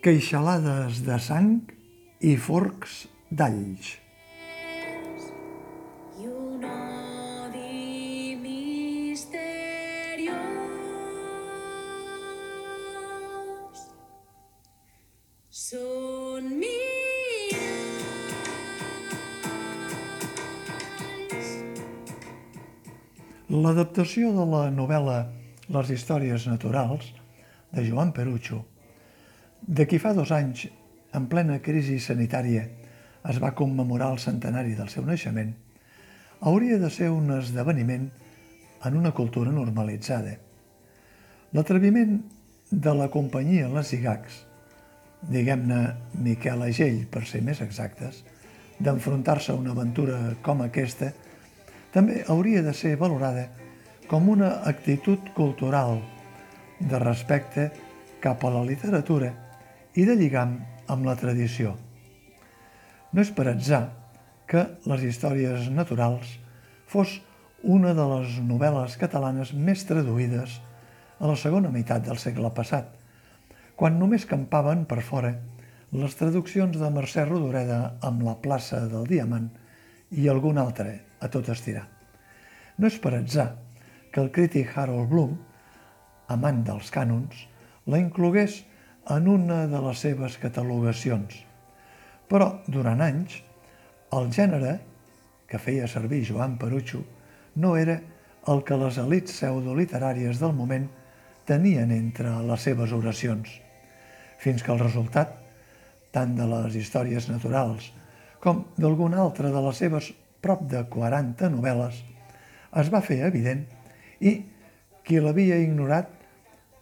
Queixalades de sang i forcs d'alls. L'adaptació de la novel·la Les històries naturals, de Joan Perucho, de qui fa dos anys, en plena crisi sanitària, es va commemorar el centenari del seu naixement, hauria de ser un esdeveniment en una cultura normalitzada. L'atreviment de la companyia Les Igacs, diguem-ne Miquel Agell per ser més exactes, d'enfrontar-se a una aventura com aquesta, també hauria de ser valorada com una actitud cultural de respecte cap a la literatura i de lligam amb la tradició. No és per atzar que les històries naturals fos una de les novel·les catalanes més traduïdes a la segona meitat del segle passat, quan només campaven per fora les traduccions de Mercè Rodoreda amb la plaça del Diamant i algun altre a tot estirar. No és per atzar que el crític Harold Bloom, amant dels cànons, la inclogués en una de les seves catalogacions. Però, durant anys, el gènere que feia servir Joan Perucho no era el que les elites pseudoliteràries del moment tenien entre les seves oracions, fins que el resultat, tant de les històries naturals com d'alguna altra de les seves prop de 40 novel·les, es va fer evident i qui l'havia ignorat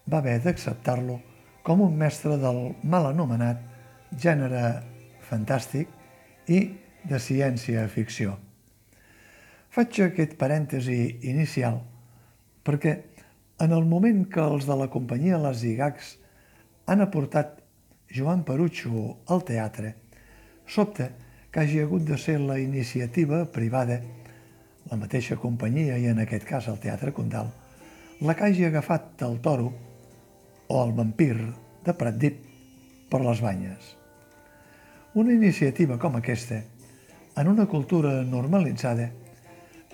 va haver d'acceptar-lo com un mestre del mal anomenat gènere fantàstic i de ciència-ficció. Faig aquest parèntesi inicial perquè en el moment que els de la companyia Les Igacs han aportat Joan Perucho al teatre, sobta que hagi hagut de ser la iniciativa privada, la mateixa companyia i en aquest cas el Teatre Condal, la que hagi agafat el toro o el vampir de Pratdip per les banyes. Una iniciativa com aquesta, en una cultura normalitzada,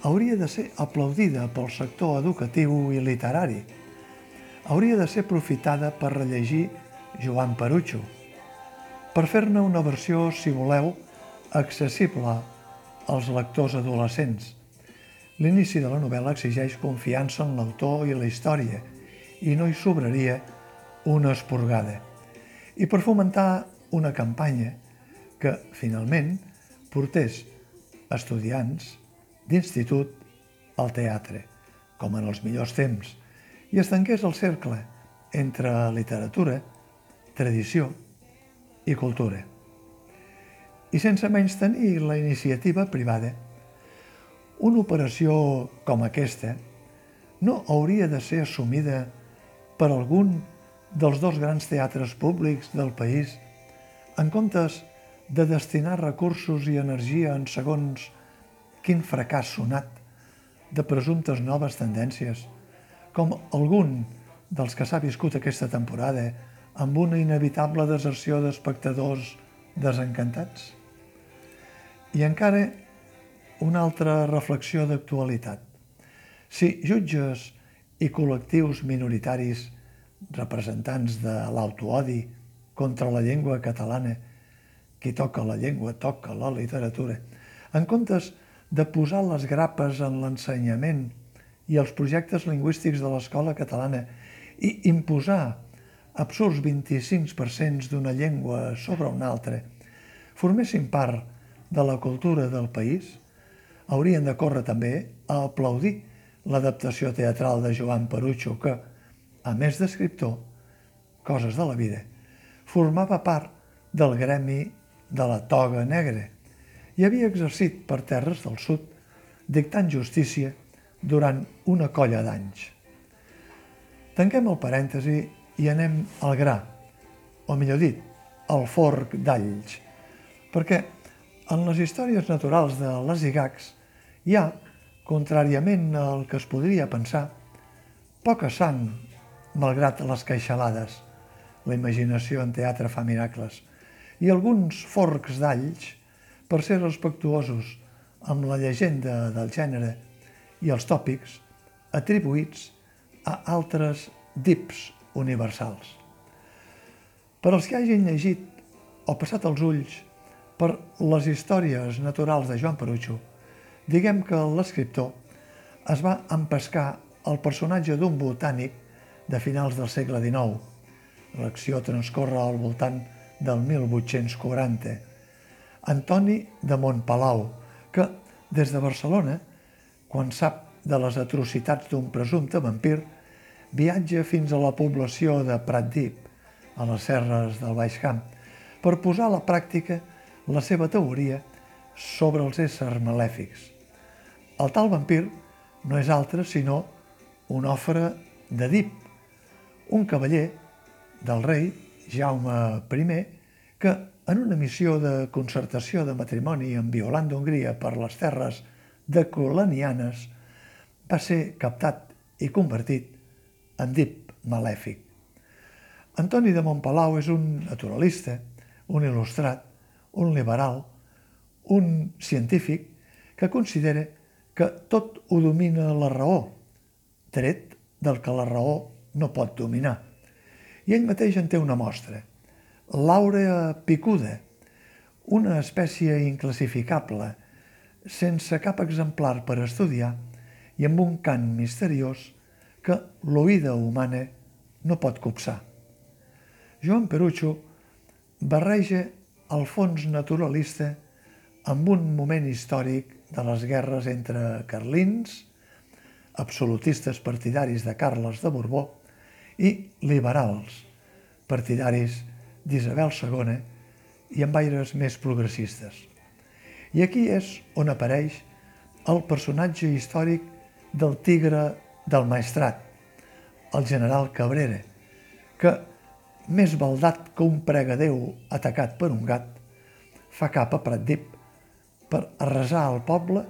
hauria de ser aplaudida pel sector educatiu i literari. Hauria de ser aprofitada per rellegir Joan Perucho, per fer-ne una versió, si voleu, accessible als lectors adolescents. L'inici de la novel·la exigeix confiança en l'autor i la història i no hi sobraria una esporgada. I per fomentar una campanya que, finalment, portés estudiants d'institut al teatre, com en els millors temps, i es tanqués el cercle entre literatura, tradició i cultura. I sense menys tenir la iniciativa privada, una operació com aquesta no hauria de ser assumida per algun dels dos grans teatres públics del país en comptes de destinar recursos i energia en segons quin fracàs sonat de presumptes noves tendències, com algun dels que s'ha viscut aquesta temporada amb una inevitable deserció d'espectadors desencantats? I encara una altra reflexió d'actualitat. Si jutges i col·lectius minoritaris representants de l'autoodi contra la llengua catalana, qui toca la llengua toca la literatura, en comptes de posar les grapes en l'ensenyament i els projectes lingüístics de l'escola catalana i imposar absurds 25% d'una llengua sobre una altra, formessin part de la cultura del país, haurien de córrer també a aplaudir l'adaptació teatral de Joan Perucho que, a més d'escriptor, coses de la vida, formava part del gremi de la toga negra i havia exercit per terres del sud, dictant justícia durant una colla d'anys. Tanquem el parèntesi i anem al gra, o millor dit, al forc d'alls, perquè En les històries naturals de les Igacs hi ha, contràriament al que es podria pensar, poca sang, malgrat les queixalades. La imaginació en teatre fa miracles. I alguns forcs d'alls, per ser respectuosos amb la llegenda del gènere i els tòpics, atribuïts a altres dips universals. Per als que hagin llegit o passat els ulls per les històries naturals de Joan Perucho, diguem que l'escriptor es va empescar el personatge d'un botànic de finals del segle XIX. L'acció transcorre al voltant del 1840. Antoni de Montpalau, que des de Barcelona, quan sap de les atrocitats d'un presumpte vampir, viatja fins a la població de Pratdip, a les serres del Baix Camp, per posar a la pràctica la seva teoria sobre els éssers malèfics. El tal vampir no és altre sinó un ofre d'Edip, un cavaller del rei Jaume I que, en una missió de concertació de matrimoni amb Violant d'Hongria per les terres de colonianes, va ser captat i convertit en dip malèfic. Antoni de Montpalau és un naturalista, un il·lustrat, un liberal, un científic que considera que tot ho domina la raó, tret del que la raó no pot dominar. I ell mateix en té una mostra. L'àurea picuda, una espècie inclassificable, sense cap exemplar per estudiar i amb un cant misteriós que l'oïda humana no pot copsar. Joan Perucho barreja el fons naturalista amb un moment històric de les guerres entre carlins, absolutistes partidaris de Carles de Borbó, i liberals, partidaris d'Isabel II i amb aires més progressistes. I aquí és on apareix el personatge històric del tigre del maestrat, el general Cabrera, que, més baldat que un pregadeu atacat per un gat, fa cap a Pratdip per arrasar el poble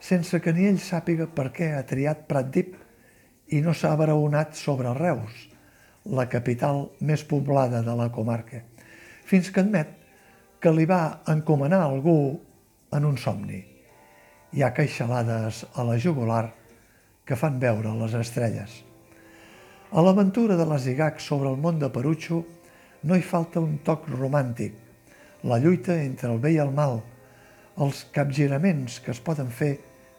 sense que ni ell sàpiga per què ha triat Pratdip i no s'ha abraonat sobre Reus, la capital més poblada de la comarca, fins que admet que li va encomanar algú en un somni. Hi ha queixalades a la jugular que fan veure les estrelles. A l'aventura de les Igacs sobre el món de Perucho no hi falta un toc romàntic, la lluita entre el bé i el mal, els capgiraments que es poden fer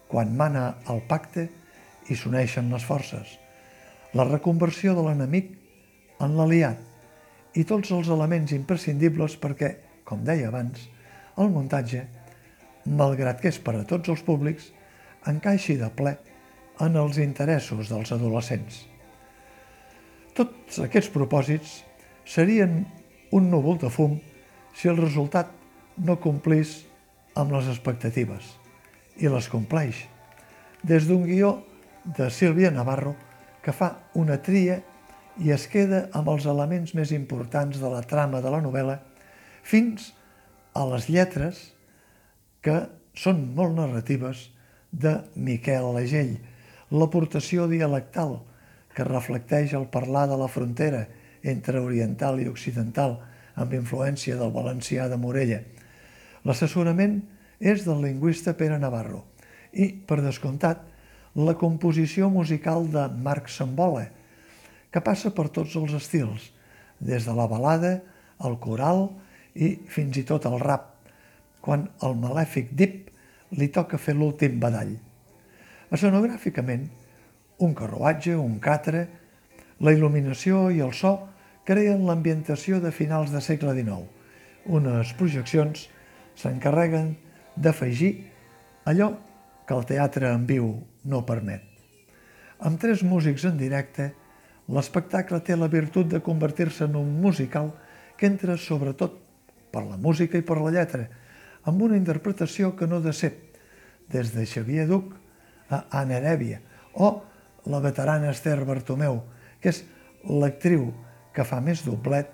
quan mana el pacte i s'uneixen les forces, la reconversió de l'enemic en l'aliat i tots els elements imprescindibles perquè, com deia abans, el muntatge, malgrat que és per a tots els públics, encaixi de ple en els interessos dels adolescents. Tots aquests propòsits serien un núvol de fum si el resultat no complís amb les expectatives i les compleix. Des d'un guió de Sílvia Navarro que fa una tria i es queda amb els elements més importants de la trama de la novel·la fins a les lletres que són molt narratives de Miquel Legell, l'aportació dialectal que reflecteix el parlar de la frontera entre oriental i occidental amb influència del valencià de Morella. L'assessorament és del lingüista Pere Navarro i, per descomptat, la composició musical de Marc Sambola, que passa per tots els estils, des de la balada, el coral i fins i tot el rap, quan el malèfic Dip li toca fer l'últim badall. Escenogràficament, un carruatge, un catre, la il·luminació i el so creen l'ambientació de finals de segle XIX. Unes projeccions s'encarreguen d'afegir allò que el teatre en viu no permet. Amb tres músics en directe, l'espectacle té la virtut de convertir-se en un musical que entra sobretot per la música i per la lletra, amb una interpretació que no decep, des de Xavier Duc a Anna Herèvia, o la veterana Esther Bartomeu, que és l'actriu que fa més doblet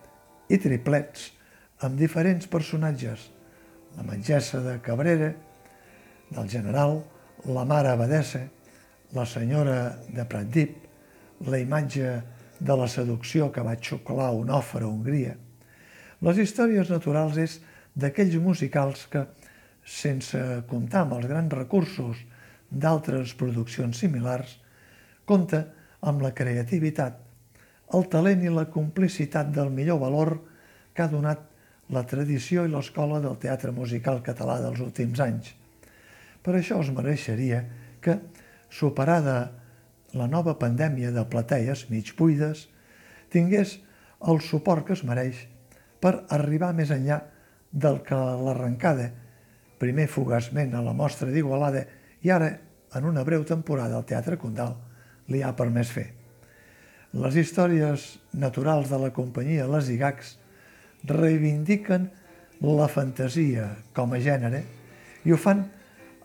i triplets amb diferents personatges, la metgessa de Cabrera, del general, la mare abadessa, la senyora de Pratdip, la imatge de la seducció que va xuclar un òfer a Hongria. Les històries naturals és d'aquells musicals que, sense comptar amb els grans recursos d'altres produccions similars, compta amb la creativitat, el talent i la complicitat del millor valor que ha donat la tradició i l'escola del teatre musical català dels últims anys. Per això es mereixeria que, superada la nova pandèmia de platees mig buides, tingués el suport que es mereix per arribar més enllà del que l'arrencada, primer fugaçment a la mostra d'Igualada i ara, en una breu temporada al Teatre Condal, li ha permès fer. Les històries naturals de la companyia Les Igacs reivindiquen la fantasia com a gènere i ho fan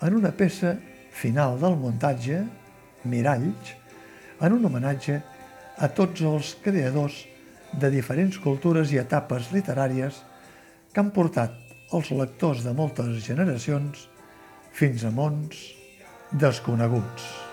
en una peça final del muntatge, Miralls, en un homenatge a tots els creadors de diferents cultures i etapes literàries que han portat els lectors de moltes generacions fins a mons desconeguts.